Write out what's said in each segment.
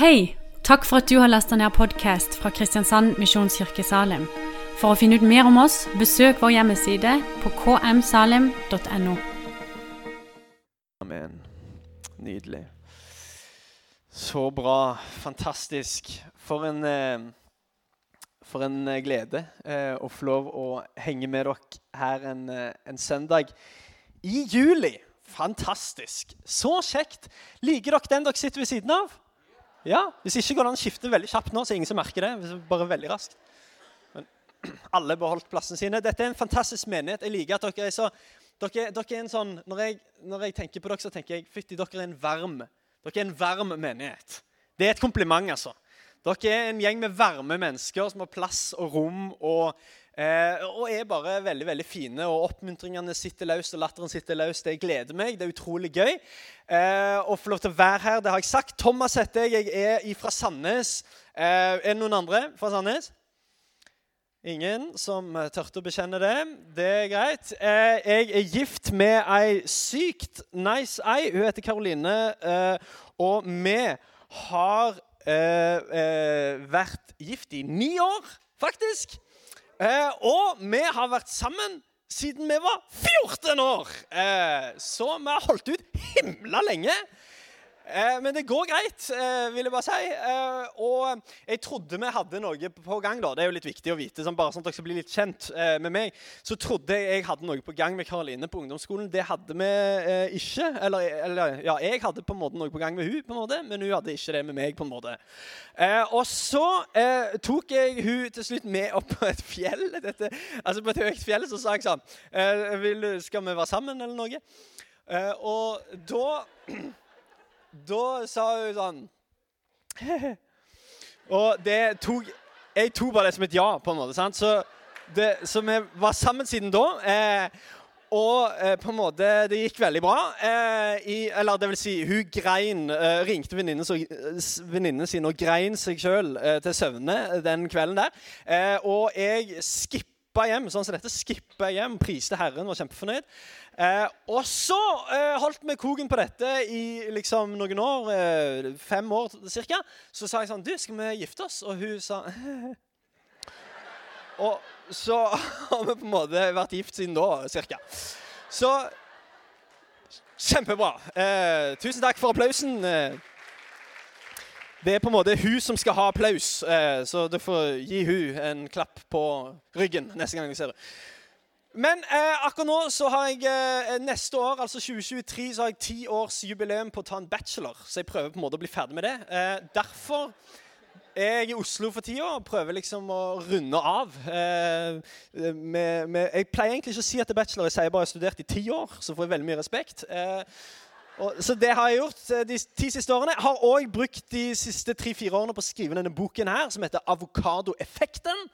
Hei! Takk for at du har lasta ned podkast fra Kristiansand Misjonskirke Salim. For å finne ut mer om oss, besøk vår hjemmeside på kmsalim.no. Amen. Nydelig. Så bra. Fantastisk. For en, eh, for en eh, glede eh, å få lov å henge med dere her en, en søndag i juli. Fantastisk. Så kjekt. Liker dere den dere sitter ved siden av? Ja, Hvis ikke går det an å skifte veldig kjapt nå, så er ingen som merker det. bare veldig raskt. Men alle beholdt plassene sine. Dette er en fantastisk menighet. Jeg liker at dere er så dere, dere er en sånn, når jeg, når jeg tenker på dere, så tenker jeg fytti, dere er en varm dere er en varm menighet. Det er et kompliment, altså. Dere er en gjeng med varme mennesker som har plass og rom. og Eh, og er bare veldig veldig fine. og Oppmuntringene sitter løst, og latteren sitter løst. Det gleder meg. Det er utrolig gøy eh, å få lov til å være her. Det har jeg sagt. Thomas heter jeg. Jeg er fra Sandnes. Eh, er det noen andre fra Sandnes? Ingen som tørte å bekjenne det. Det er greit. Eh, jeg er gift med ei sykt nice ei. Hun heter Karoline. Eh, og vi har eh, vært gift i ni år, faktisk. Eh, og vi har vært sammen siden vi var 14 år. Eh, så vi har holdt ut himla lenge. Eh, men det går greit, eh, vil jeg bare si. Eh, og jeg trodde vi hadde noe på gang. da, Det er jo litt viktig å vite, bare sånn at dere skal bli litt kjent med meg. Så trodde jeg jeg hadde noe på gang med Karoline på ungdomsskolen. Det hadde vi ikke. Eller, eller, ja, jeg hadde på en måte noe på gang med hun, på en måte, men hun hadde ikke det med meg. på en måte. Og så tok jeg hun til slutt med opp på et fjell. Dette, altså På et høyt fjell så sa jeg sånn Skal vi være sammen, eller noe? og da da sa hun sånn Og det tok Jeg tok bare det som et ja, på en måte. sant? Så, det, så vi var sammen siden da. Eh, og eh, på en måte, det gikk veldig bra. Eh, i, eller det vil si, hun grein, eh, ringte venninnen sin og grein seg sjøl eh, til søvne den kvelden der. Eh, og jeg skippa hjem. sånn som dette, skippa hjem, Priste Herren, var kjempefornøyd. Eh, og så eh, holdt vi koken på dette i liksom, noen år, eh, fem år ca. Så sa jeg sånn Du, skal vi gifte oss? Og hun sa Og så har vi på en måte vært gift siden da, ca. Så Kjempebra. Eh, tusen takk for applausen. Eh, det er på en måte hun som skal ha applaus, eh, så du får gi hun en klapp på ryggen neste gang jeg ser henne. Men eh, akkurat nå så har jeg eh, neste år, altså 2023, så har jeg ti års jubileum på å ta en bachelor. Så jeg prøver på en måte å bli ferdig med det. Eh, derfor er jeg i Oslo for tida og prøver liksom å runde av. Eh, med, med, jeg pleier egentlig ikke å si at det er bachelor, jeg sier bare jeg har studert i ti år. Så får jeg veldig mye respekt. Så det har jeg gjort eh, de ti siste årene. Jeg har òg brukt de siste tre-fire årene på å skrive denne boken her, som heter 'Avokadoeffekten'.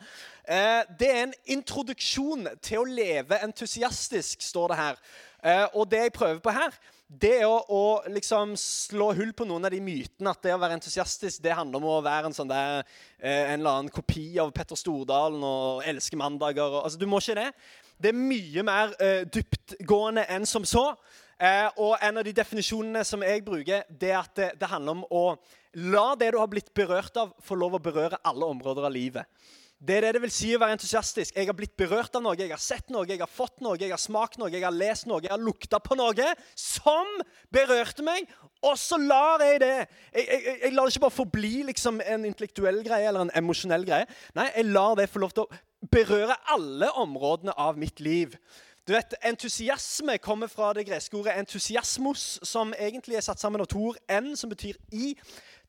Eh, det er en introduksjon til å leve entusiastisk, står det her. Eh, og det jeg prøver på her, det er å, å liksom slå hull på noen av de mytene. At det å være entusiastisk det handler om å være en sånn der, eh, en eller annen kopi av Petter Stordalen og elske mandager. Og, altså, du må ikke det. Det er mye mer uh, dyptgående enn som så. Uh, og en av de definisjonene som jeg bruker, det er at det, det handler om å la det du har blitt berørt av, få lov å berøre alle områder av livet. Det er det det vil si å være entusiastisk. Jeg har blitt berørt av noe, jeg har sett noe, jeg har fått noe, jeg har smakt noe, jeg har lest noe, jeg har lukta på noe som berørte meg, og så lar jeg det Jeg, jeg, jeg lar det ikke bare forbli liksom en intellektuell greie eller en emosjonell greie. Nei, jeg lar det få lov til å berøre alle områdene av mitt liv. Du vet, Entusiasme kommer fra det greske ordet entusiasmos, som egentlig er satt sammen av to ord. En, som betyr i,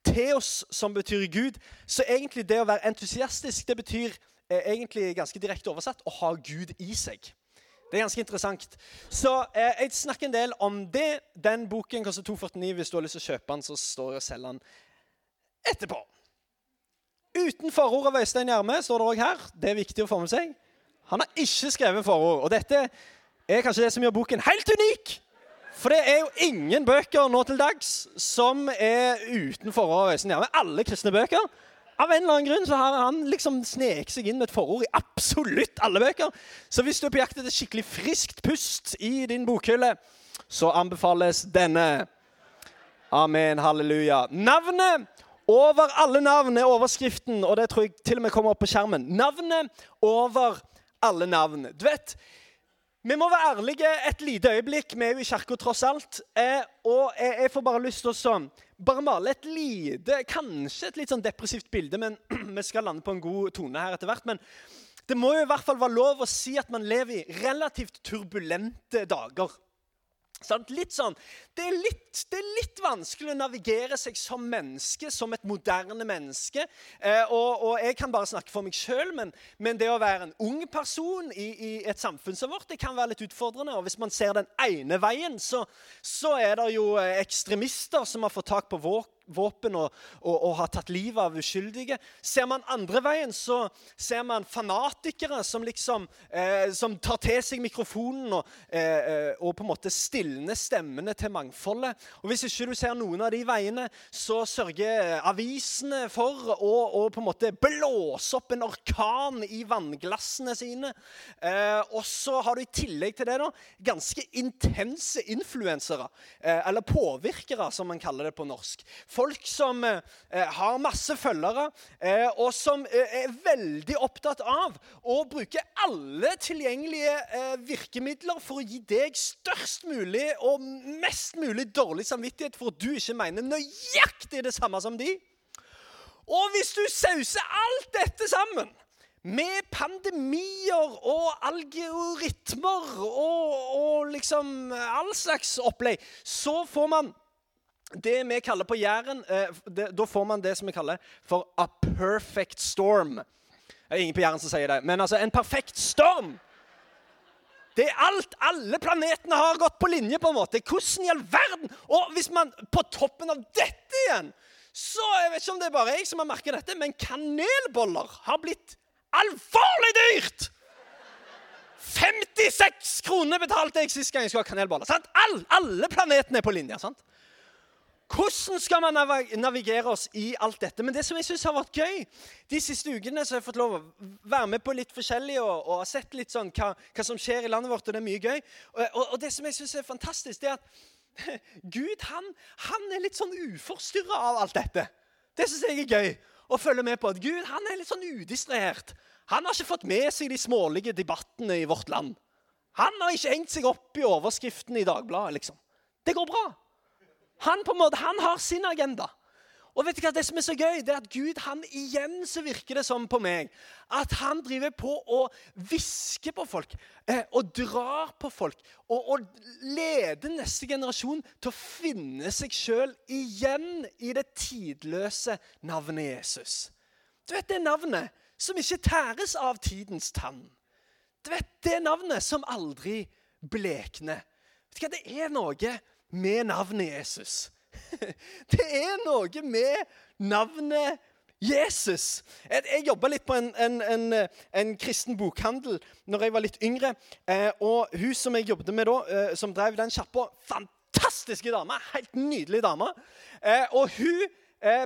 Teos, som betyr Gud. Så egentlig det å være entusiastisk, det betyr eh, egentlig ganske direkte oversatt å ha Gud i seg. Det er ganske interessant. Så eh, Jeg snakker en del om det. Den boken koster 249. Hvis du har lyst til å kjøpe den, så står jeg og selger den etterpå. Uten forord av Øystein Gjerme står det òg her. Det er viktig å få med seg. Han har ikke skrevet forord. Og dette er kanskje det som gjør boken helt unik. For det er jo ingen bøker nå til dags som er uten forord Alle kristne bøker. Av en eller annen grunn så har han liksom sneket seg inn med et forord i absolutt alle bøker. Så hvis du er på jakt etter skikkelig friskt pust i din bokhylle, så anbefales denne. Amen, halleluja. Navnet Over alle navn er overskriften, og det tror jeg til og med kommer opp på skjermen. Navnet over alle navn. Du vet, vi må være ærlige et lite øyeblikk. Vi er jo i kirka tross alt. Eh, og jeg, får bare lyst til å bare male et lite, kanskje et litt sånn depressivt bilde, men vi skal lande på en god tone her etter hvert. Men det må jo i hvert fall være lov å si at man lever i relativt turbulente dager. Sånn, litt sånn, det er litt, det er litt, vanskelig å navigere seg som menneske, som et moderne menneske. Eh, og, og, jeg kan bare snakke for meg sjøl, men, men, det å være en ung person i, i, et samfunn som vårt det kan være litt utfordrende. Og hvis man ser den ene veien, så, så er det jo eh, ekstremister som har fått tak på vår våpen og, og, og, har tatt livet av uskyldige. Ser man andre veien, så ser man fanatikere som liksom eh, som tar til seg mikrofonen og, eh, eh, og, på en måte stilner stemmene til mangfoldet. Og Hvis ikke du ser noen av de veiene, så sørger avisene for å, på en måte blåse opp en orkan i vannglassene sine. Eh, og så har du i tillegg til det da, ganske intense influensere, eh, eller påvirkere, som man kaller det på norsk folk som eh, eh, har masse følgere, eh, og som er veldig opptatt av å bruke alle tilgjengelige virkemidler for å gi deg størst mulig og mest mulig dårlig samvittighet for at du ikke mener nøyaktig det samme som de. Og hvis du sauser alt dette sammen med pandemier og algoritmer og, og liksom all slags opplegg, så får man det vi kaller på Jæren eh, Da får man det som vi kaller for a perfect storm. Det er ingen på Jæren som sier det, men altså en perfekt storm. Det er alt. Alle planetene har gått på linje, på en måte. Hvordan i all verden? Og hvis man på toppen av dette igjen Så jeg vet ikke om det er bare jeg som har merket dette, men kanelboller har blitt alvorlig dyrt! 56 kroner betalte jeg sist gang jeg skulle ha kanelboller. Sant? All, alle planetene er på linje. sant? Hvordan skal man navigere oss i alt dette? Men det som jeg synes har vært gøy de siste ukene, så har jeg fått lov å være med på litt forskjellig og, og sett litt sånn hva, hva, som skjer i landet vårt, og det er mye gøy. Og, og, og det som jeg synes er fantastisk, det er at Gud han, han er litt sånn uforstyrra av alt dette. Det syns jeg er gøy å følge med på. at Gud han er litt sånn udistrahert. Han har ikke fått med seg de smålige debattene i vårt land. Han har ikke hengt seg opp i overskriften i Dagbladet, liksom. Det går bra. Han på en måte, han har sin agenda. Og vet du hva, Det som er så gøy, det er at Gud han igjen så virker det som på meg at han driver på å hviske på folk eh, og drar på folk. Og, og leder neste generasjon til å finne seg sjøl igjen i det tidløse navnet Jesus. Du vet det navnet som ikke tæres av tidens tann. Du vet det navnet som aldri blekner. Vet du hva, Det er noe med navnet Jesus. Det er noe med navnet Jesus. Jeg, jeg jobba litt på en, en, en, en, kristen bokhandel når jeg var litt yngre. Eh, og hun som jeg jobbet med da, eh, som drev den sjappa, fantastiske dame. Helt nydelig dame. Eh, og hun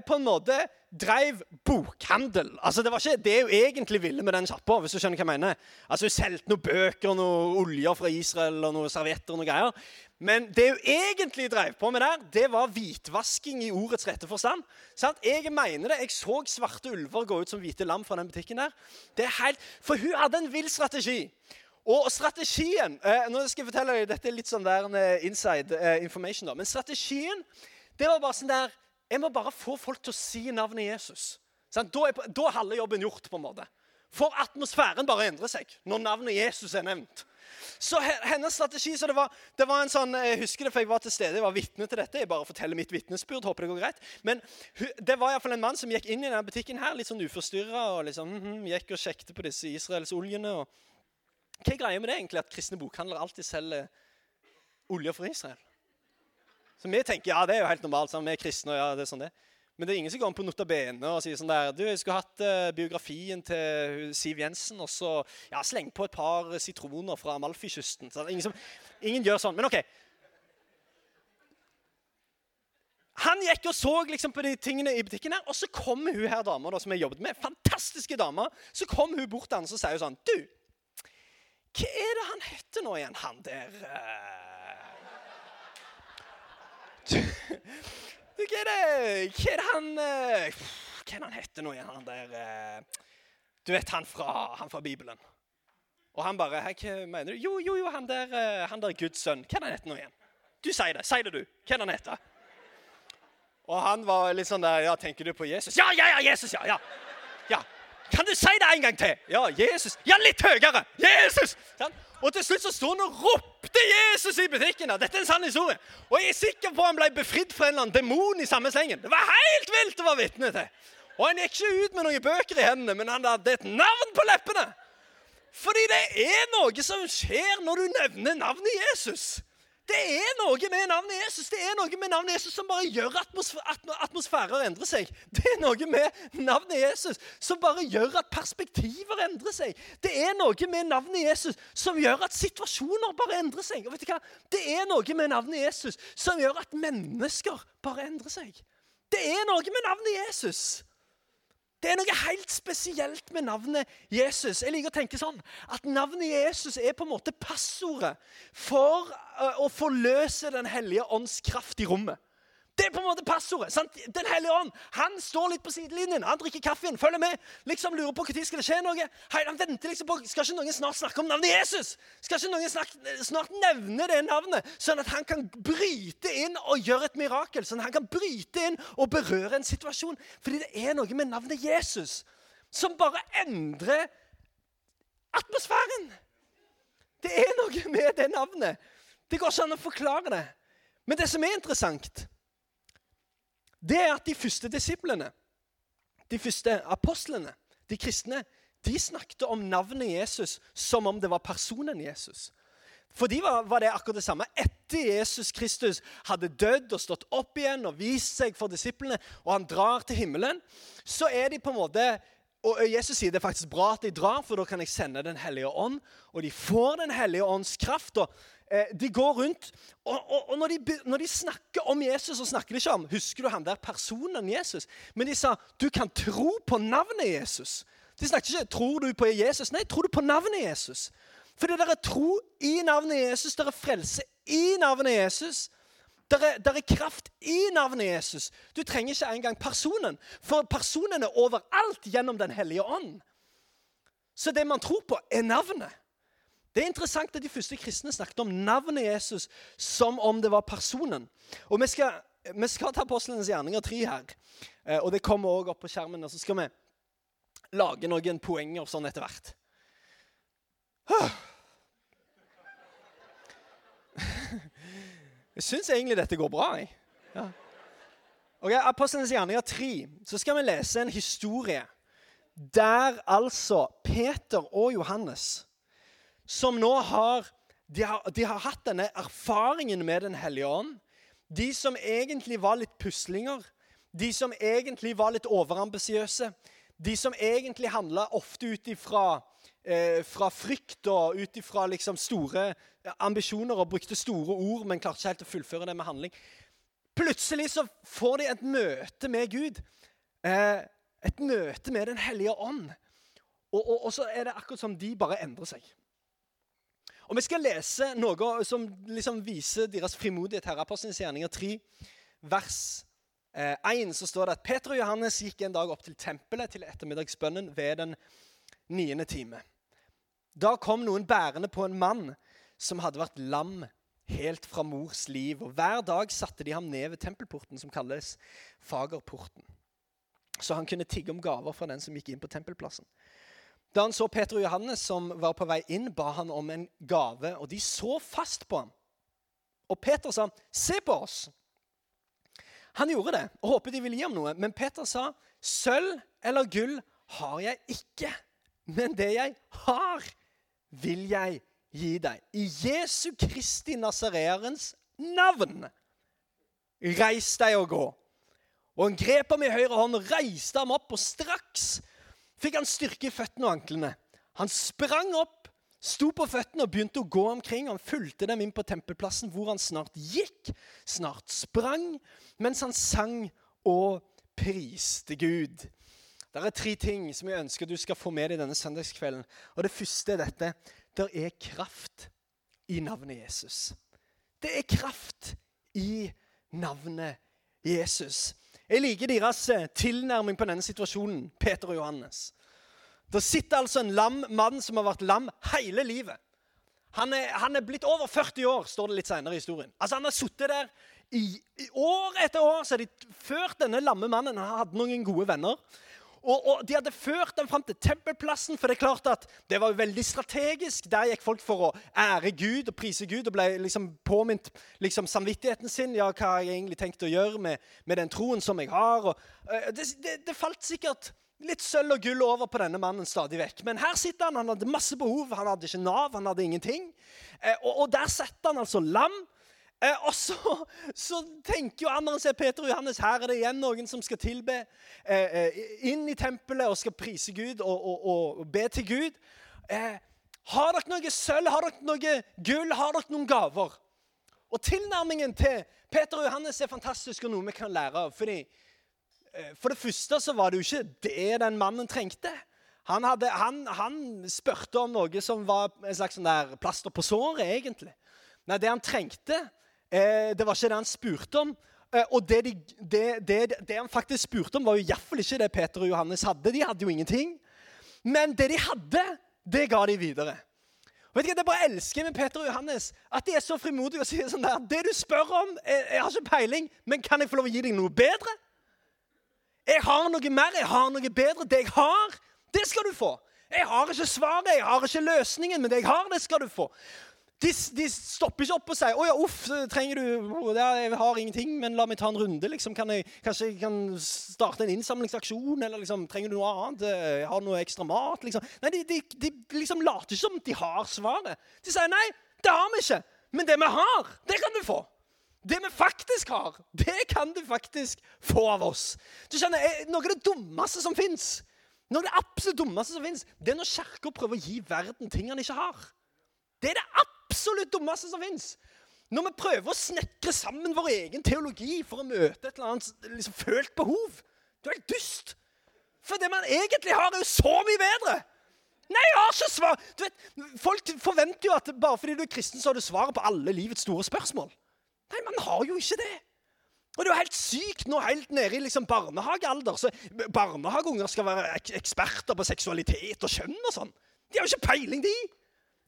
på en måte drev bokhandel. Altså, Det var ikke det hun egentlig ville med den sjappa. hvis du skjønner hva jeg mener. Altså, Hun solgte noen bøker, noen oljer fra Israel og noen servietter. og noe greier. Men det hun egentlig dreiv på med der, det var hvitvasking i ordets rette forstand. Sant? Jeg mener det. Jeg så svarte ulver gå ut som hvite lam fra den butikken der. Det er helt, For hun hadde en vill strategi. Og strategien eh, nå skal jeg fortelle deg, Dette er litt sånn der uh, inside eh, information. da, Men strategien det var bare sånn der Jeg må bare få folk til å si navnet Jesus. Sånn? Da er, da er halve jobben gjort. på en måte. For atmosfæren bare endrer seg når navnet Jesus er nevnt. Så hennes strategi så det var, det var, en sånn, Jeg husker det, for jeg var til stede, jeg var vitne til dette. Jeg bare forteller mitt vitnesbyrd. Håper det går greit. Men det var iallfall en mann som gikk inn i denne butikken her, litt sånn uforstyrra. Og liksom, mm -hmm, gikk og sjekket på disse Israels oljene. Og hva er greia med det egentlig, at kristne bokhandlere alltid selger oljer for Israel? Så vi tenker ja, det er jo helt normalt. Sånn, vi er kristne, og ja, det er sånn det men det er ingen som går om på Notabene og sier sånn der Du, jeg skulle hatt uh, biografien til Siv Jensen, og så ja, sleng på et par sitroner fra Amalfi-kysten. Ingen, ingen gjør sånn. Men OK. Han gikk og så liksom på de tingene i butikken, her, og så kommer hun her dama som jeg jobbet med. Fantastiske dame. Så kom hun bort til han og sier sånn Du, hva er det han heter nå igjen, han der uh... Hva er det Hva er det han eh, Hva er han heter nå igjen, han der eh, Du vet han fra, han fra Bibelen? Og han bare hva mener du? Jo, jo, jo, han der, eh, han der Guds sønn. Hva er han heter nå igjen? Du sier det. Si det, du. Hva er han heter? Og han var litt sånn der Ja, tenker du på Jesus? Ja, ja, ja, Jesus, ja. ja. Kan du si det en gang til? Ja, Jesus. Ja, litt høyere. Jesus! Sånn? Og til slutt så sto han og ropte Jesus i butikken. Dette er en sann historie. Og jeg er sikker på han ble befridd fra en eller annen demon i samme slengen. Det var helt vilt å være vitne til. Og han gikk ikke ut med noen bøker i hendene, men han hadde et navn på leppene. Fordi det er noe som skjer når du nevner navnet Jesus. Det er noe med navnet Jesus Det er noe med navnet Jesus som bare gjør at atmosfærer endrer seg. Det er noe med navnet Jesus som bare gjør at perspektiver endrer seg. Det er noe med navnet Jesus som gjør at situasjoner bare endrer seg. Og vet du hva? Det er noe med navnet Jesus som gjør at mennesker bare endrer seg. Det er noe med navnet Jesus det er noe helt spesielt med navnet Jesus. Jeg liker å tenke sånn at Navnet Jesus er på en måte passordet for å forløse Den hellige ånds kraft i rommet. Det er på en måte passordet. sant? Den hellige ånd han står litt på sidelinjen. Han drikker kaffen, følger med, liksom lurer på når skal det skje noe. Hei, han venter liksom på, Skal ikke noen snart snakke om navnet Jesus? Skal ikke noen snart, snart nevne det navnet, sånn at han kan bryte inn og gjøre et mirakel? Sånn at han kan bryte inn og berøre en situasjon. Fordi det er noe med navnet Jesus som bare endrer atmosfæren. Det er noe med det navnet. Det går ikke an å forklare det. Men det som er interessant, det er at de første disiplene, de første apostlene, de kristne, de snakket om navnet Jesus som om det var personen Jesus. For de var, var, det akkurat det samme. Etter Jesus Kristus hadde dødd og stått opp igjen og vist seg for disiplene, og han drar til himmelen, så er de på en måte og Jesus sier det er faktisk bra at de drar, for da kan jeg sende Den hellige ånd. Og de får Den hellige ånds kraft. og de går rundt, og, og, og når, de, når, de, snakker om Jesus, så snakker de ikke om Husker du han der personen Jesus? Men de sa du kan tro på navnet Jesus. De snakket ikke tror du på Jesus. Nei, tror du på navnet Jesus? Fordi det der er tro i navnet Jesus, det er frelse i navnet Jesus. Det er, er kraft i navnet Jesus. Du trenger ikke engang personen, for personen er overalt gjennom Den hellige ånd. Så det man tror på, er navnet. Det er interessant at de første kristne snakket om navnet Jesus som om det var personen. Og Vi skal, vi skal ta apostlenes gjerninger tre her. Eh, og Det kommer også opp på skjermen. og Så skal vi lage noen poenger sånn etter hvert. Jeg syns egentlig dette går bra. Jeg. Ja. Ok, Apostlenes gjerninger 3. Så skal vi lese en historie der altså Peter og Johannes som nå har de, har de har hatt denne erfaringen med Den hellige ånd. De som egentlig var litt puslinger, de som egentlig var litt overambisiøse, de som egentlig handla ofte ut ifra eh, frykt og ut ifra liksom store ambisjoner og brukte store ord, men klarte ikke helt å fullføre det med handling. Plutselig så får de et møte med Gud. Eh, et møte med Den hellige ånd. Og, og, og så er det akkurat som de bare endrer seg. Og Vi skal lese noe som liksom viser deres frimodighet her. Apostelens gjerninger 3, vers 1, eh, så står det at Peter og Johannes gikk en dag opp til tempelet til ettermiddagsbønnen ved den niende time. Da kom noen bærende på en mann som hadde vært lam helt fra mors liv. og Hver dag satte de ham ned ved tempelporten, som kalles Fagerporten. Så han kunne tigge om gaver fra den som gikk inn på tempelplassen. Da han så Peter og Johannes som var på vei inn, ba han om en gave, og de så fast på ham. Og Peter sa, 'Se på oss.' Han gjorde det og håpet de ville gi ham noe, men Peter sa, 'Sølv eller gull har jeg ikke, men det jeg har, vil jeg gi deg.' I Jesu Kristi Nasareerens navn, reis deg og gå. Og han grep ham i høyre hånd reiste ham opp, og straks fikk han styrke i føttene og anklene. Han sprang opp, sto på føttene og begynte å gå omkring. Han fulgte dem inn på tempelplassen, hvor han snart gikk, snart sprang, mens han sang og priste Gud. Det er tre ting som jeg ønsker du skal få med deg denne søndagskvelden. Og Det første er dette. Det er kraft i navnet Jesus. Det er kraft i navnet Jesus. Jeg liker deres eh, tilnærming på denne situasjonen, Peter og Johannes. Det sitter altså en lam mann som har vært lam hele livet. Han er, han er blitt over 40 år, står det litt senere i historien. Altså Han har sittet der i, i, år etter år. så har de ført denne lamme mannen. Han hadde noen gode venner. Og, og, De hadde ført dem fram til tempelplassen, for det er klart at det var veldig strategisk. Der gikk folk for å ære Gud og prise Gud og ble liksom påminnet liksom samvittigheten sin. Ja, hva har jeg egentlig tenkt å gjøre med, med den troen som jeg har? Og, uh, det, det, det, falt sikkert litt sølv og gull over på denne mannen stadig vekk. Men her sitter han, han hadde masse behov. Han hadde ikke Nav, han hadde ingenting. Uh, og, og, der setter han altså lam Eh, og så, så, tenker jo andre ser Peter og Johannes her er det igjen noen som skal tilbe eh, eh, inn i tempelet og skal prise Gud og, og, og be til Gud. Eh, har dere noe sølv? Har dere noe gull? Har dere noen gaver? Og Tilnærmingen til Peter og Johannes er fantastisk og noe vi kan lære av. fordi eh, For det første så var det jo ikke det den mannen trengte. Han, hadde, han, han spurte om noe som var en slags sånn der plaster på såret, egentlig. Nei, det han trengte, Eh, det var ikke det han spurte om. Eh, og det, de, det, det, det, han faktisk spurte om, var jo iallfall ikke det Peter og Johannes hadde. De hadde jo ingenting. Men det de hadde, det ga de videre. Og vet du, hva, Det bare elsker med Peter og Johannes at de er så frimodige og sier sånn der Det du spør om, jeg, jeg har ikke peiling, men kan jeg få lov å gi deg noe bedre? Jeg har noe mer, jeg har noe bedre. Det jeg har, det skal du få. Jeg har ikke svaret, jeg har ikke løsningen, men det jeg har, det skal du få. De, de, stopper ikke opp og sier 'Å ja, uff, trenger du Jeg har ingenting, men la meg ta en runde.' Liksom, kan jeg, kanskje jeg kan starte en innsamlingsaksjon? Eller liksom, trenger du noe annet? Jeg har noe ekstra mat? Liksom. Nei, de, de, de liksom later ikke som de har svaret. De sier 'Nei, det har vi ikke', men det vi har, det kan du få. Det vi faktisk har, det kan du faktisk få av oss. Du skjønner, Noe av det dummeste som fins, det absolutt dummeste som fins, det er når Kirka prøver å gi verden ting han ikke har. Det er det absolutt dummeste som fins. Når vi prøver å snekre sammen vår egen teologi for å møte et eller annet liksom, følt behov. Du er helt dust. For det man egentlig har, er jo så mye bedre. Nei, jeg har ikke svar! Du vet, Folk forventer jo at bare fordi du er kristen, så har du svaret på alle livets store spørsmål. Nei, man har jo ikke det. Og det er jo helt sykt nå helt nede i liksom barnehagealder. så Barnehageunger skal være eksperter på seksualitet og kjønn og sånn. De har jo ikke peiling, de.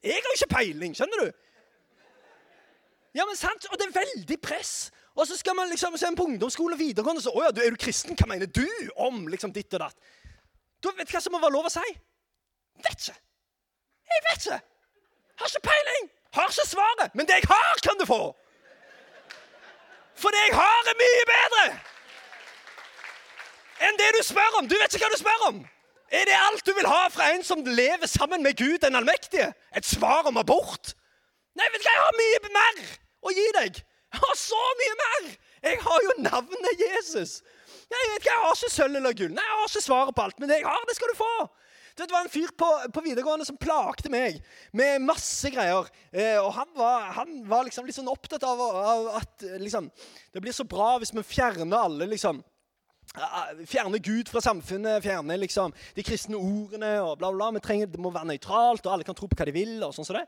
Jeg har jo ikke peiling, skjønner du? Ja, men sant? Og det er veldig press. Og så skal man liksom se på ungdomsskole og videregående og så, å ja, er du kristen? Hva mener du om liksom ditt og datt? Du vet hva som må være lov å si? Vet ikke. Jeg vet ikke. Har ikke peiling. Har ikke svaret. Men det jeg har, kan du få. For det jeg har, er mye bedre enn det du spør om. Du vet ikke hva du spør om. Er det alt du vil ha fra en som lever sammen med Gud den allmektige? Et svar om abort? Nei, vet du hva, jeg har mye mer å gi deg. Jeg har så mye mer! Jeg har jo navnet Jesus. Nei, vet hva, Jeg har ikke sølv eller gull. Nei, jeg har ikke svaret på alt, men det jeg har, det skal du få. Det var en fyr på, på videregående som plagte meg med masse greier. Eh, og han var, han var, liksom sånn opptatt av, av at liksom, det blir så bra hvis vi fjerner alle liksom, Fjerne Gud fra samfunnet, fjerne liksom de kristne ordene og bla, bla. Vi trenger, Det må være nøytralt, og alle kan tro på hva de vil. og sånn som det.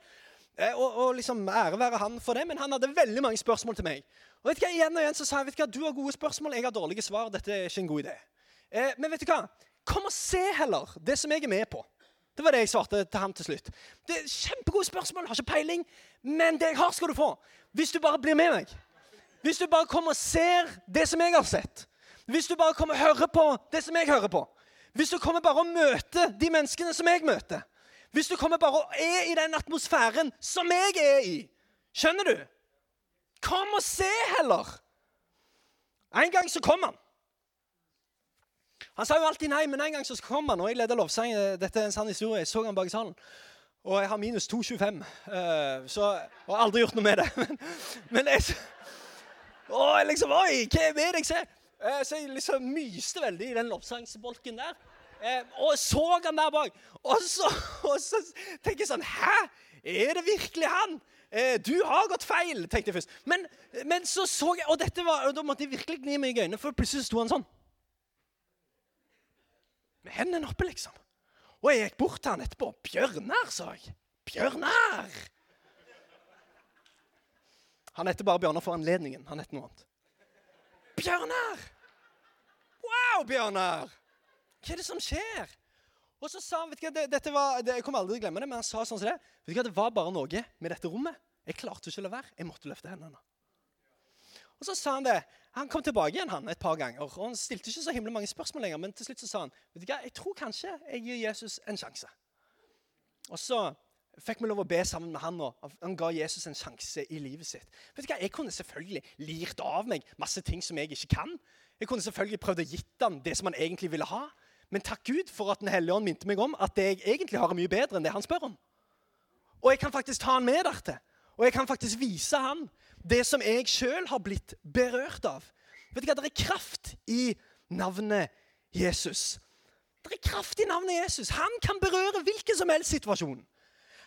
Eh, og, og, liksom ære være han for det, Men han hadde veldig mange spørsmål til meg. Og vet du hva, igjen og igjen så sa jeg vet du hva, du har gode spørsmål, jeg har dårlige svar. Dette er ikke en god idé. Eh, men vet du hva? Kom og se heller det som jeg er med på. Det var det jeg svarte til han til slutt. Det er Kjempegode spørsmål, har ikke peiling, men det jeg har, skal du få. Hvis du bare blir med meg. Hvis du bare kommer og ser det som jeg har sett. Hvis du bare kommer og hører på det som jeg hører på. Hvis du kommer bare og møter de menneskene som jeg møter. Hvis du kommer bare og er i den atmosfæren som jeg er i. Skjønner du? Kom og se heller. En gang så kom han. Han sa jo alltid nei, men en gang så kom han, og jeg leder lovsang. Dette er en sann historie. Jeg så han bak i salen. Og jeg har minus 2,25, uh, så, og aldri gjort noe med det. Men, men jeg, å, jeg liksom, Oi, hva er det jeg Se. Eh, så jeg liksom myste veldig i den lovsangsbolken der. Eh, og så han der bak. Og så, og så tenker jeg sånn Hæ? Er det virkelig han? Eh, du har gått feil, tenkte jeg først. Men, men så så jeg Og var, og da måtte jeg virkelig gni meg i øynene, for plutselig sto han sånn. Med hendene oppe, liksom. Og jeg gikk bort til han etterpå. 'Bjørnar', sa jeg. 'Bjørnar'. Han heter bare Bjørnar for anledningen. Han heter noe annet. Bjørnar! Wow, Bjørnar! Hva er det som skjer? Og så sa han, vet du hva, det, dette var, det, Jeg kommer aldri til å glemme det, men han sa sånn som det. Vet du hva, Det var bare noe med dette rommet. Jeg klarte ikke å la være. Jeg måtte løfte hendene. Og så sa Han det, han kom tilbake igjen han, et par ganger. og Han stilte ikke så himla mange spørsmål lenger, men til slutt så sa han vet du hva, jeg tror kanskje jeg gir Jesus en sjanse. Og så fikk vi lov å be sammen med han, og han ga Jesus en sjanse i livet sitt. Vet du hva, Jeg kunne selvfølgelig lirt av meg masse ting som jeg ikke kan. Jeg kunne selvfølgelig prøvd å gitt han det som han egentlig ville ha. Men takk Gud for at Den hellige ånd minte meg om at det jeg egentlig har, er mye bedre enn det han spør om. Og jeg kan faktisk ta han med dertil. Og jeg kan faktisk vise han det som jeg sjøl har blitt berørt av. Vet du hva, Det er kraft i navnet Jesus. Det er kraft i navnet Jesus. Han kan berøre hvilken som helst situasjon.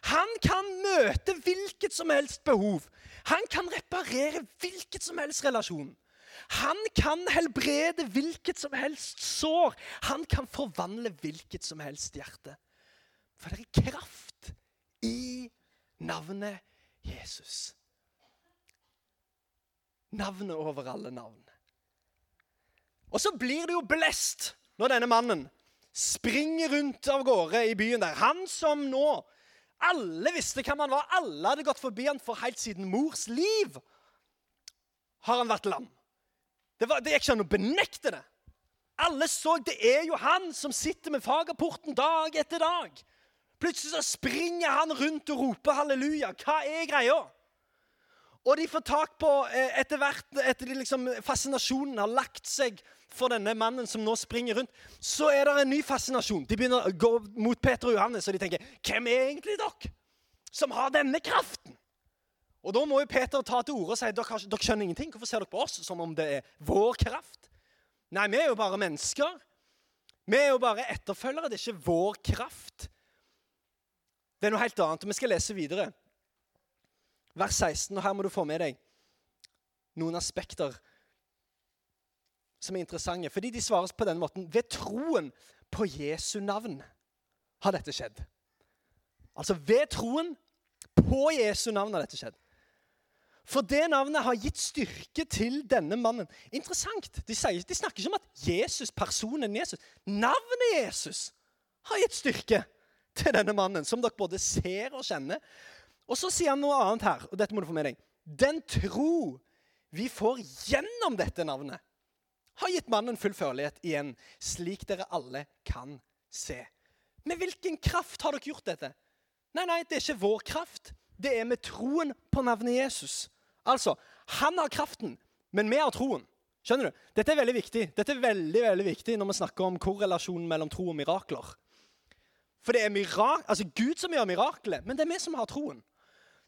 Han kan møte hvilket som helst behov. Han kan reparere hvilket som helst relasjon. Han kan helbrede hvilket som helst sår. Han kan forvandle hvilket som helst hjerte. For det er kraft i navnet Jesus. Navnet over alle navn. Og så blir det jo blest når denne mannen springer rundt av gårde i byen der. Han som nå Alle visste hvem han var. Alle hadde gått forbi han for helt siden mors liv. Har han vært lam. Det, var, det gikk ikke an å benekte det. Alle så det er jo han som sitter med fagrapporten dag etter dag. Plutselig så springer han rundt og roper halleluja. Hva er greia? Og de får tak på eh, etter hvert, etter de liksom, fascinasjonen har lagt seg for denne mannen som nå springer rundt, så er det en ny fascinasjon. De begynner å gå mot Peter og Johannes, og de tenker Hvem er egentlig dere som har denne kraften? Og Da må jo Peter ta til orde og si dere, dere skjønner ingenting. Hvorfor ser dere på oss som om det er vår kraft? Nei, vi er jo bare mennesker. Vi er jo bare etterfølgere. Det er ikke vår kraft. Det er noe helt annet. og Vi skal lese videre. Vers 16, og her må du få med deg noen aspekter som er interessante. Fordi de svares på denne måten. Ved troen på Jesu navn har dette skjedd. Altså ved troen på Jesu navn har dette skjedd. For det navnet har gitt styrke til denne mannen. Interessant. De, sier, de snakker ikke om at Jesus, personen Jesus, navnet Jesus, har gitt styrke til denne mannen, som dere både ser og kjenner. Og så sier han noe annet her, og dette må du få med deg. Den tro vi får gjennom dette navnet, har gitt mannen full førlighet igjen, slik dere alle kan se. Med hvilken kraft har dere gjort dette? Nei, nei, det er ikke vår kraft. Det er med troen på navnet Jesus. Altså, han har kraften, men vi har troen. Skjønner du? Dette er veldig viktig Dette er veldig, veldig viktig når vi snakker om korrelasjonen mellom tro og mirakler. For det er mirak altså Gud som gjør miraklet, men det er vi som har troen.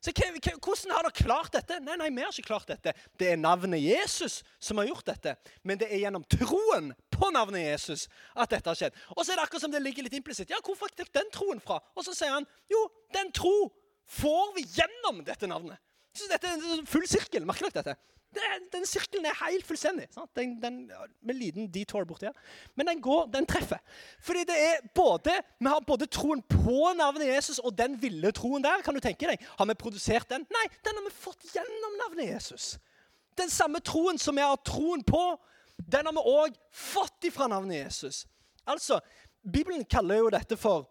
Så Hvordan har dere klart dette? Nei, nei, vi har ikke klart dette. Det er navnet Jesus som har gjort dette. Men det er gjennom troen på navnet Jesus at dette har skjedd. Og så er det akkurat som det ligger litt implisitt. Ja, hvor fikk den troen fra? Og så sier han jo, den tro får vi gjennom dette navnet. Så dette er en full sirkel. Merker dere dette? Den, den sirkelen er helt fullstendig. Den, den, med liten detour borti her. Men den går, den treffer. Fordi det er både, Vi har både troen på navnet Jesus og den ville troen der. kan du tenke deg. Har vi produsert den? Nei, den har vi fått gjennom navnet Jesus. Den samme troen som vi har troen på, den har vi òg fått ifra navnet Jesus. Altså, Bibelen kaller jo dette for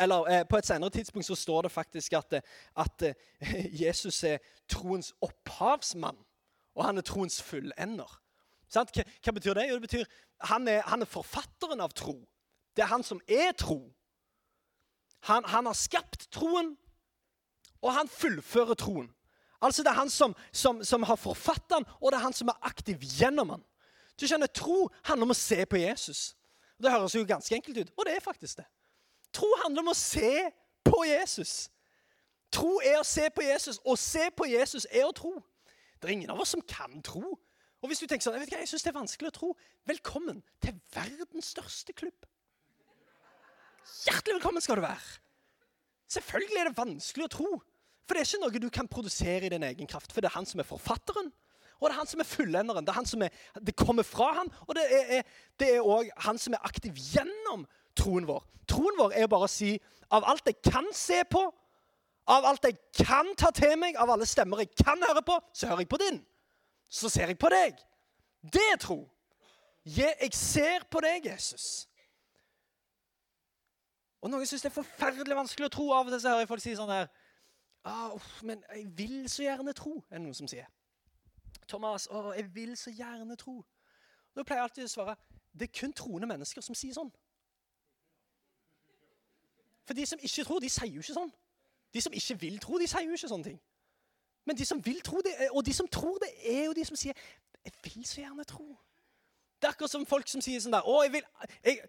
eller eh, På et senere tidspunkt så står det faktisk at, at eh, Jesus er troens opphavsmann og han er troens fullender. Hva, hva, betyr det? Jo, det betyr han er, han er forfatteren av tro. Det er han som er tro. Han, han, har skapt troen, og han fullfører troen. Altså Det er han som, som, som har forfattet den, og det er han som er aktiv gjennom den. Du skjønner, Tro handler om å se på Jesus. Det høres jo ganske enkelt ut, og det er faktisk det. Tro handler om å se på Jesus. Tro er å se på Jesus, og se på Jesus er å tro. Det er ingen av oss som kan tro. Og hvis du tenker sånn, jeg vet ikke, jeg synes det er vanskelig å tro, velkommen til verdens største klubb. Hjertelig velkommen skal du være. Selvfølgelig er det vanskelig å tro. For det er ikke noe du kan produsere i din egen kraft. For det er han som er forfatteren, og det er han som er fullenderen. Det, er han som er, det kommer fra han, og det er, også han som er aktiv gjennom troen vår. Troen vår er bare å si av alt jeg kan se på, av alt jeg kan ta til meg, av alle stemmer jeg kan høre på, så hører jeg på din. Så ser jeg på deg. Det er tro. Jeg ser på deg, Jesus. Og Noen syns det er forferdelig vanskelig å tro. Av og til så hører jeg folk si sånn her ah, Men jeg vil så gjerne tro, er det noen som sier. Thomas, å, jeg vil så gjerne tro. Da pleier jeg alltid å svare det er kun troende mennesker som sier sånn. For de som ikke tror, de sier jo ikke sånn. De som ikke vil tro, de sier jo ikke sånne ting. Men de som vil tro det, og de som tror det, er jo de som sier 'Jeg vil så gjerne tro'. Det er akkurat som folk som sier sånn der 'Å, jeg vil, jeg,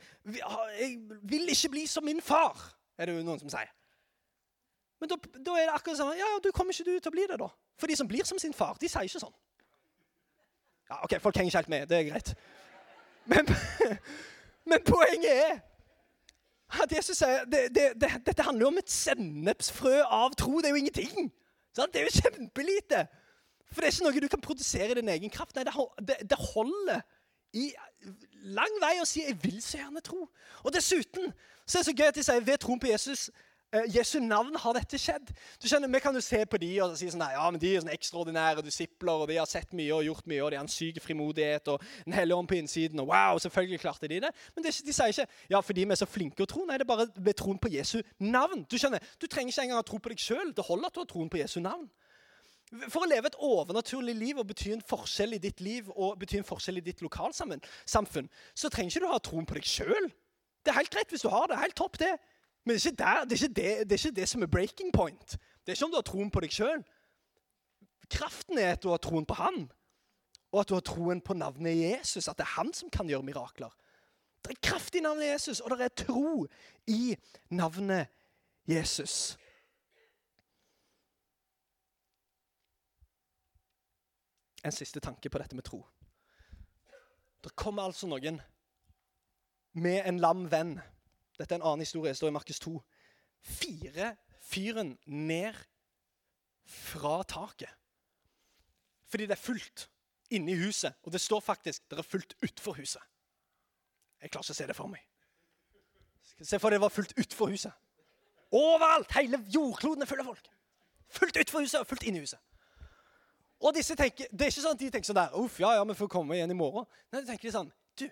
jeg vil ikke bli som min far', er det jo noen som sier. Men da, da er det akkurat sånn Ja, ja, du kommer ikke du til å bli det, da. For de som blir som sin far, de sier ikke sånn. Ja, OK, folk henger ikke helt med. Det er greit. Men, men poenget er Jesus sier det, det, det, dette handler jo om et sennepsfrø av tro. Det er jo ingenting. Sant? Det er jo kjempelite. For det er ikke noe du kan produsere i din egen kraft. Nei, det, det holder i lang vei å si 'jeg vil så gjerne tro'. Og dessuten så er det så gøy at de sier ved troen på Jesus Uh, Jesu navn har dette skjedd. Du skjønner, Vi kan jo se på de og si sånn, ja, men de er sånn ekstraordinære disipler, og de har sett mye og gjort mye, og de har en syk frimodighet og en hellig ånd på innsiden. og wow, selvfølgelig klarte de det. Men de, de sier ikke ja, fordi vi er så flinke å tro. Nei, det er bare ved troen på Jesu navn. Du skjønner, du trenger ikke engang å tro på deg sjøl. Det holder at du har troen på Jesu navn. For å leve et overnaturlig liv og bety en forskjell i ditt liv og bety en forskjell i ditt lokalsamfunn, så trenger ikke du ha troen på deg sjøl. Det er helt greit hvis du har det. Helt topp, det. Men det er, der, det, er det, det er, ikke det, som er breaking point. Det er ikke om du har troen på deg sjøl. Kraften er at du har troen på Han, og at du har troen på navnet Jesus. At det er Han som kan gjøre mirakler. Det er kraft i navnet Jesus, og det er tro i navnet Jesus. En siste tanke på dette med tro. Det kommer altså noen med en lam venn dette er en annen historie. Det står i Markus 2. Fire fyren ned fra taket. Fordi det er fullt inne i huset. Og det står faktisk det er fullt utenfor huset. Jeg klarer ikke å se det for meg. Se for deg det var fullt utenfor huset. Overalt! Hele jordkloden er full av folk. Fullt utenfor huset og fullt inne i huset. Og disse tenker, Det er ikke sånn at de tenker sånn der, Uff, ja, ja, vi får komme igjen i morgen. Nei, de tenker sånn Du,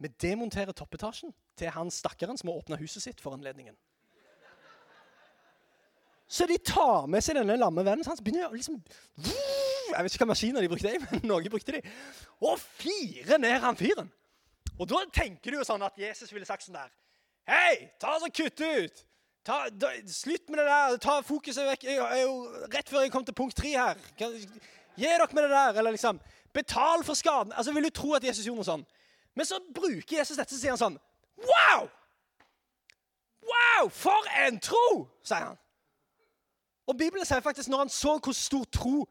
vi demonterer toppetasjen til han stakkaren som har åpna huset sitt for anledningen. Så de tar med seg denne lamme vennen. Så begynner å liksom Jeg vet ikke hva maskiner de brukte, men noe brukte de. Og fire ned han fyren. Og da tenker du jo sånn at Jesus ville sagt sånn der Hei, ta så kutt ut! Ta, da, slutt med det der. Ta fokuset vekk. Jeg er jo rett før jeg kom til punkt tre her. Gi dere med det der. Eller liksom Betal for skaden. Altså, Vil du tro at Jesus gjorde noe sånn? Men så bruker Jesus dette, og sier han sånn Wow! Wow, for en tro! sier han. Og Bibelen sier faktisk når han så hvor stor tro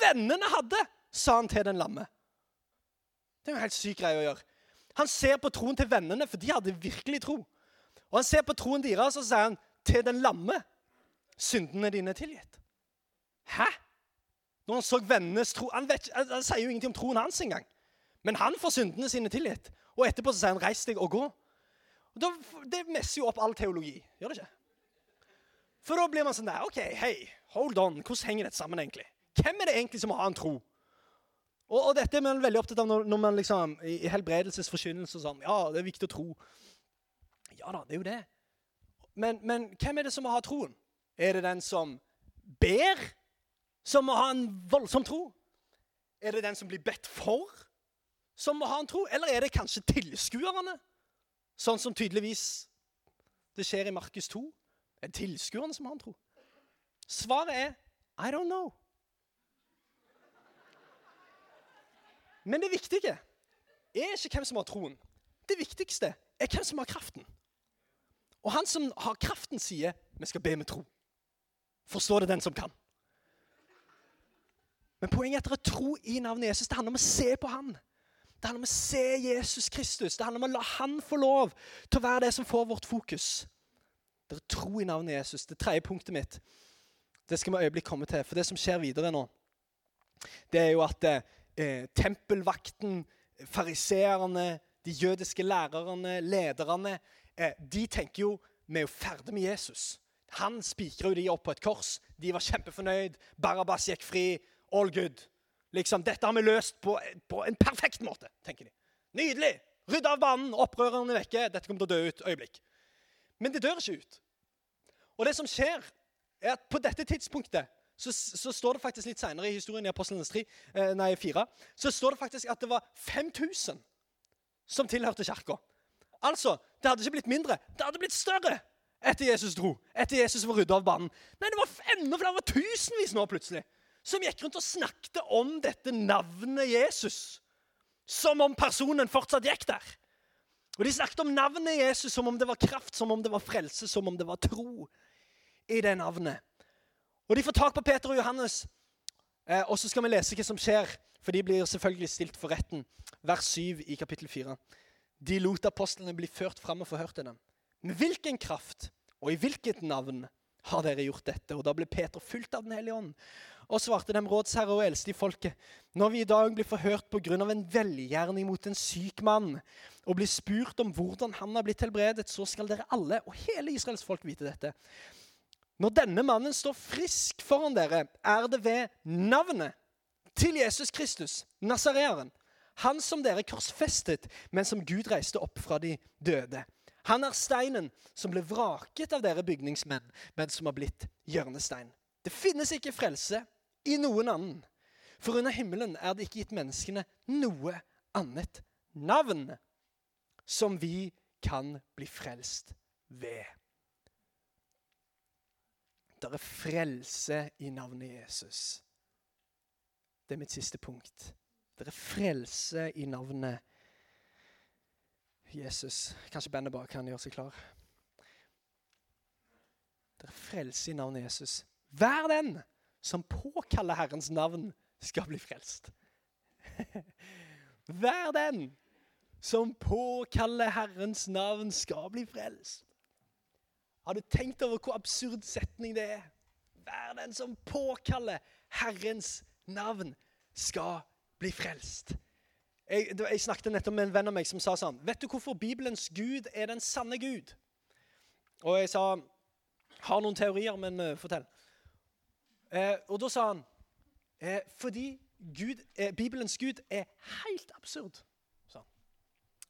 vennene hadde, sa han til den lamme. Det er jo en helt syk greie å gjøre. Han ser på troen til vennene, for de hadde virkelig tro. Og han ser på troen deres, og så sier han til den lamme syndene dine er tilgitt. Hæ? Når han så vennenes tro Han, vet, han sier jo ingenting om troen hans engang. Men han får syndene sine tilgitt. Og etterpå så sier han 'reis deg og gå'. Og da, det messer jo opp all teologi. Gjør det ikke? For da blir man sånn der OK, hei, hold on. Hvordan henger dette sammen, egentlig? Hvem er det egentlig som har en tro? Og, og dette er man veldig opptatt av når, når man liksom, i, i helbredelsesforkynnelse sånn Ja, det er viktig å tro. Ja da, det er jo det. Men, men hvem er det som må ha troen? Er det den som ber, som må ha en voldsom tro? Er det den som blir bedt for, som må ha en tro? Eller er det kanskje tilskuerne? Sånn som tydeligvis det skjer i Markus 2. Det er tilskuerne som har en tro. Svaret er I don't know. Men det viktige er ikke hvem som har troen. Det viktigste er hvem som har kraften. Og han som har kraften, sier vi skal be med tro. Forstår det den som kan. Men poenget er at det er tro i navnet Jesus. Det handler om å se på han. Det handler om å se Jesus Kristus. Det handler om å la han få lov til å være det som får vårt fokus. Det er tro i navnet Jesus. Det tredje punktet mitt det skal vi øyeblikk komme til. For det som skjer videre nå, det er jo at eh, tempelvakten, fariseerne, de jødiske lærerne, lederne, eh, de tenker jo vi er jo ferdig med Jesus. Han spikra de opp på et kors. De var kjempefornøyd. Barabas gikk fri. All good. Liksom, Dette har vi løst på, på en perfekt måte, tenker de. Nydelig! Rydd av banen, opprørerne vekke. Dette kommer til å dø ut. Øyeblikk. Men det dør ikke ut. Og det som skjer, er at på dette tidspunktet så, så står det faktisk litt senere i historien i Apostlenes 3, eh, nei, 4, så står det faktisk at det var 5000 som tilhørte kirka. Altså, det hadde ikke blitt mindre, det hadde blitt større etter Jesus dro. Etter Jesus var rydda av banen. Nei, det var enda flere, tusenvis nå plutselig, som gikk rundt og snakket om dette navnet Jesus. Som om personen fortsatt gikk der. Og De snakket om navnet Jesus som om det var kraft, som om det var frelse, som om det var tro i det navnet. Og De får tak på Peter og Johannes, eh, og så skal vi lese hva som skjer. For de blir selvfølgelig stilt for retten. Vers 7 i kapittel 4. De lot apostlene bli ført fram og forhørte dem. Med hvilken kraft og i hvilket navn har dere gjort dette? Og Da ble Peter fulgt av Den hellige ånd og svarte dem rådsherre og eldste i folket. Når vi i dag blir forhørt pga. en velgjerning mot en syk mann, og blir spurt om hvordan han har blitt helbredet, så skal dere alle og hele Israels folk vite dette. Når denne mannen står frisk foran dere, er det ved navnet til Jesus Kristus, Nasareeren, han som dere korsfestet, men som Gud reiste opp fra de døde. Han er steinen som ble vraket av dere bygningsmenn, men som har blitt hjørnestein. Det finnes ikke frelse i noen annen. For under himmelen er det ikke gitt menneskene noe annet navn som vi kan bli frelst ved. Det er frelse i navnet Jesus. Det er mitt siste punkt. Det er frelse i navnet Jesus. Kanskje bandet bare kan gjøre seg klar. Det er frelse i navnet Jesus. Vær den som påkaller Herrens navn, skal bli frelst. Vær den som påkaller Herrens navn, skal bli frelst. Har du tenkt over hvor absurd setning det er? Vær den som påkaller Herrens navn, skal bli frelst. Jeg, jeg, snakket nettopp med en venn av meg som sa sånn Vet du hvorfor Bibelens Gud er den sanne Gud? Og jeg sa Har noen teorier, men uh, fortell. Eh, og da sa han eh, fordi Gud, eh, Bibelens Gud er helt absurd. Så,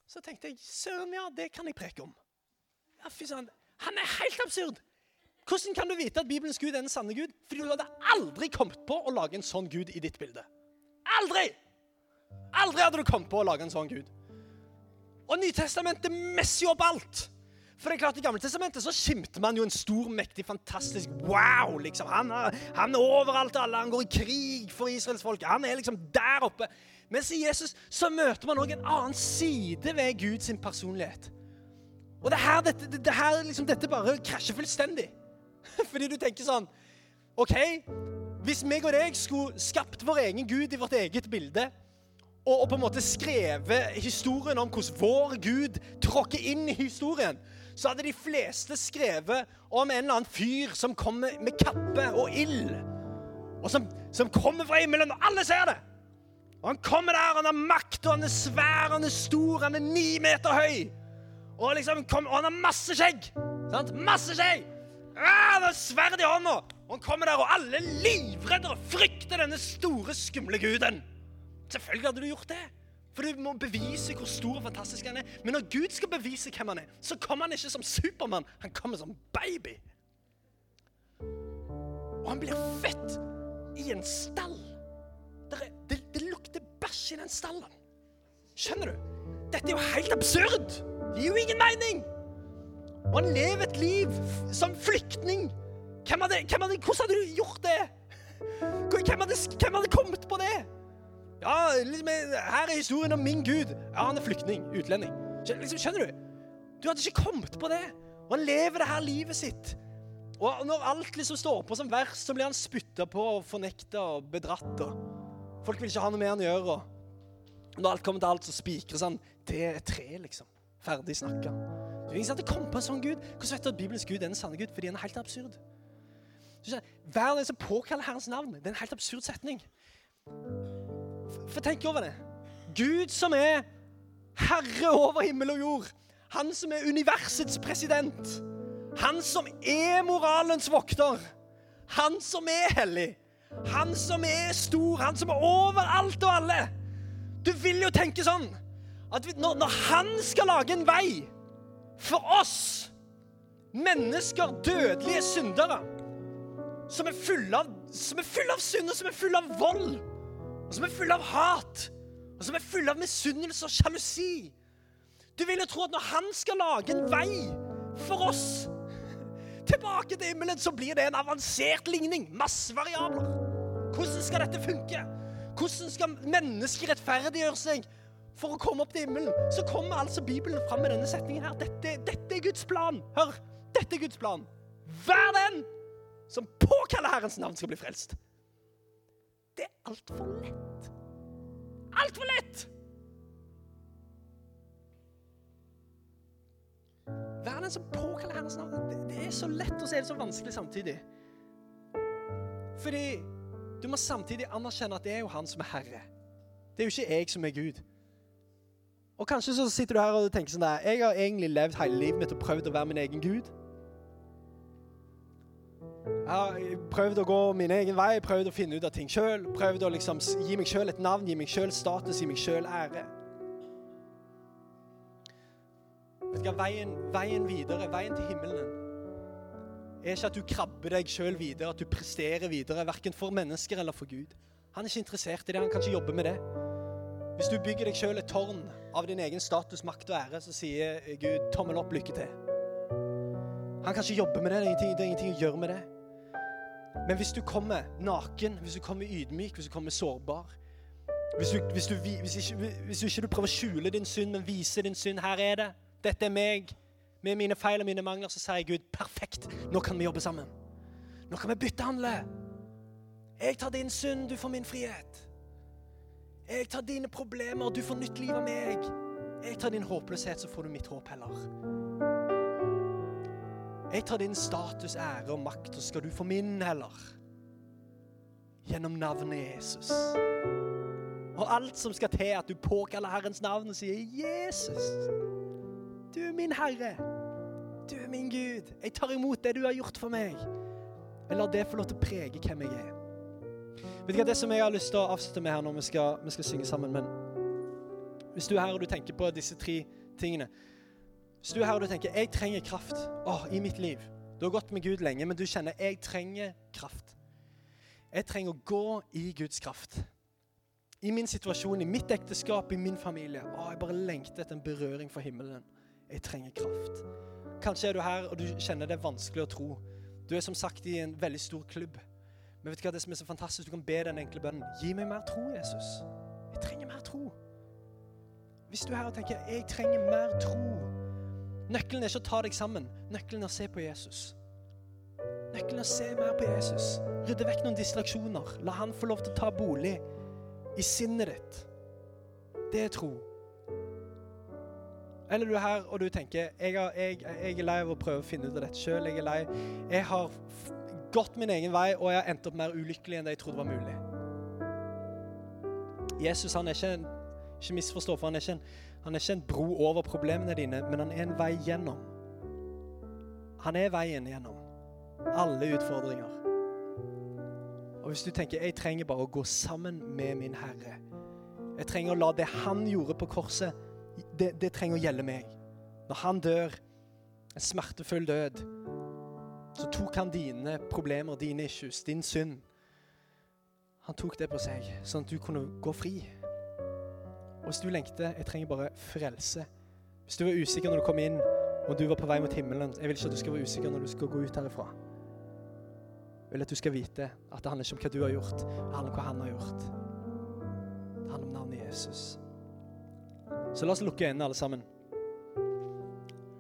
så tenkte jeg søren, ja, det kan jeg preke om. Ja, fy søren, Han er helt absurd! Hvordan kan du vite at Bibelens Gud er den sanne Gud? Fordi du hadde aldri kommet på å lage en sånn Gud i ditt bilde. Aldri! Aldri hadde du kommet på å lage en sånn Gud. Og Nytestamentet messer jo opp alt. For det er klart I Gamle testamentet så skimter man jo en stor, mektig, fantastisk Wow! liksom. Han er, han er overalt alle. Han går i krig for Israels folk. Han er liksom der oppe. Mens i Jesus så møter man òg en annen side ved Guds personlighet. Og det her, dette, det her, liksom, dette bare krasjer fullstendig. Fordi du tenker sånn OK, hvis meg og deg skulle skapt vår egen Gud i vårt eget bilde, og, på en måte skrevet historien om hvordan vår Gud tråkker inn i historien, så hadde de fleste skrevet om en eller annen fyr som kommer med kappe og ild. Og som, som kommer fra himmelen, og alle ser det. Og Han kommer der, han har makt, og han er svær, han er stor, han er ni meter høy. Og, liksom, kom, og han har masse skjegg. Sant? Masse skjegg! Ah, han har sverd i hånda. Og han kommer der, og alle er livredde og frykter denne store, skumle guden. Selvfølgelig hadde du gjort det. For du må bevise hvor stor og fantastisk han er. Men når Gud skal bevise hvem han er, så kommer han ikke som Supermann. Han kommer som baby. Og han blir født i en stall. Det, det, det lukter bæsj i den stallen. Skjønner du? Dette er jo helt absurd. Det gir jo ingen mening. Og han lever et liv som flyktning. Hvem hadde, hvem hadde, hvordan hadde du gjort det? Hvem hadde, hvem hadde kommet på det? Ja, liksom, Her er historien om min Gud. Ja, han er flyktning. Utlending. Liksom, skjønner du? Du hadde ikke kommet på det. Og han lever det her livet sitt. Og når alt liksom står på som verst, så blir han spytta på og fornekta og bedratt. Og folk vil ikke ha noe med han å gjøre. Og når alt kommer til alt, så spikres han. Det er tre, liksom. Ferdig snakka. Er ingen at det kommet på en sånn Gud. Hvordan vet du at Bibelens Gud er en sanne Gud? Fordi han er helt absurd. Hver den som påkaller Herrens navn, det er en helt absurd setning. For tenk over det. Gud som er herre over himmel og jord. Han som er universets president. Han som er moralens vokter. Han som er hellig. Han som er stor, han som er over alt og alle. Du vil jo tenke sånn at når, når han skal lage en vei for oss, mennesker, dødelige syndere, som er fulle av, fulle av synd, og som er fulle av vold, og som er fulle av hat, og som er fulle av misunnelse og sjalusi Du vil jo tro at når han skal lage en vei for oss tilbake til himmelen, så blir det en avansert ligning. Masse variabler. Hvordan skal dette funke? Hvordan skal mennesker rettferdiggjøre seg for å komme opp til himmelen? Så kommer altså Bibelen fram med denne setningen her. Dette, dette er Guds plan. Hør! Dette er Guds plan. Hver den som påkaller Herrens navn, skal bli frelst. Altfor lett. Altfor lett! Vær den som påkaller Herrens navn. Det, det er så lett, og så er det så vanskelig samtidig. Fordi du må samtidig anerkjenne at det er jo han som er herre. Det er jo ikke jeg som er Gud. Og kanskje så sitter du her og tenker sånn der Jeg har egentlig levd hele livet mitt og prøvd å være min egen Gud. Jeg har prøvd å gå min egen vei, prøvd å finne ut av ting sjøl. Prøvd å liksom gi meg sjøl et navn, gi meg sjøl status, gi meg sjøl ære. Vet du hva, veien, veien videre, veien til himmelen, er ikke at du krabber deg sjøl videre, at du presterer videre, verken for mennesker eller for Gud. Han er ikke interessert i det, han kan ikke jobbe med det. Hvis du bygger deg sjøl et tårn av din egen status, makt og ære, så sier Gud tommel opp, lykke til. Han kan ikke jobbe med det, det er ingenting, det er ingenting å gjøre med det. Men hvis du kommer naken, hvis du kommer ydmyk, hvis du kommer sårbar Hvis, du, hvis, du, hvis, ikke, hvis du ikke prøver å skjule din synd, men viser din synd Her er det. Dette er meg. Med mine feil og mine mangler så sier Gud perfekt, nå kan vi jobbe sammen. Nå kan vi byttehandle. Jeg tar din synd, du får min frihet. Jeg tar dine problemer, du får nytt liv av meg. Jeg tar din håpløshet, så får du mitt håp heller. Jeg tar din status, ære og makt, og skal du få min heller. Gjennom navnet Jesus. Og alt som skal til at du påkaller Herrens navn og sier 'Jesus'. Du er min Herre. Du er min Gud. Jeg tar imot det du har gjort for meg. Jeg lar det få lov til å prege hvem jeg er. Vet du hva, Det som jeg har lyst til å avslutte med her når vi skal, vi skal synge sammen men Hvis du er her og du tenker på disse tre tingene Hvis du er her og du tenker jeg trenger kraft oh, i mitt liv Du har gått med Gud lenge, men du kjenner jeg trenger kraft. Jeg trenger å gå i Guds kraft. I min situasjon, i mitt ekteskap, i min familie. Oh, jeg bare lengter etter en berøring for himmelen. Jeg trenger kraft. Kanskje er du her og du kjenner det er vanskelig å tro. Du er som sagt i en veldig stor klubb. Men vet du hva det som er så fantastisk? Du kan be den enkle bønnen. Gi meg mer tro, Jesus. Jeg trenger mer tro. Hvis du er her og tenker jeg trenger mer tro Nøkkelen er ikke å ta deg sammen. Nøkkelen er å se på Jesus. Nøkkelen er å se mer på Jesus. Rydde vekk noen distraksjoner. La han få lov til å ta bolig i sinnet ditt. Det er tro. Eller du er her og du tenker jeg, har, jeg, jeg er lei av å prøve å finne ut av dette sjøl. Jeg er lei. Jeg har gått min egen vei, og jeg har endt opp mer ulykkelig enn det jeg trodde var mulig. Jesus han er ikke en, ikke misforstå, for han er ikke, en, han er ikke en bro over problemene dine, men han er en vei gjennom. Han er veien gjennom alle utfordringer. Og hvis du tenker jeg trenger bare å gå sammen med min Herre Jeg trenger å la det han gjorde på korset det, det trenger å gjelde meg. Når han dør en smertefull død, så tok han dine problemer, dine issues, din synd. Han tok det på seg, sånn at du kunne gå fri. Og hvis du lengter Jeg trenger bare frelse. Hvis du var usikker når du kom inn, og du var på vei mot himmelen Jeg vil ikke at du skal være usikker når du skal gå ut herifra. Jeg vil at du skal vite at det handler ikke om hva du har gjort, det handler om hva han har gjort. Det handler om navnet Jesus. Så la oss lukke øynene, alle sammen.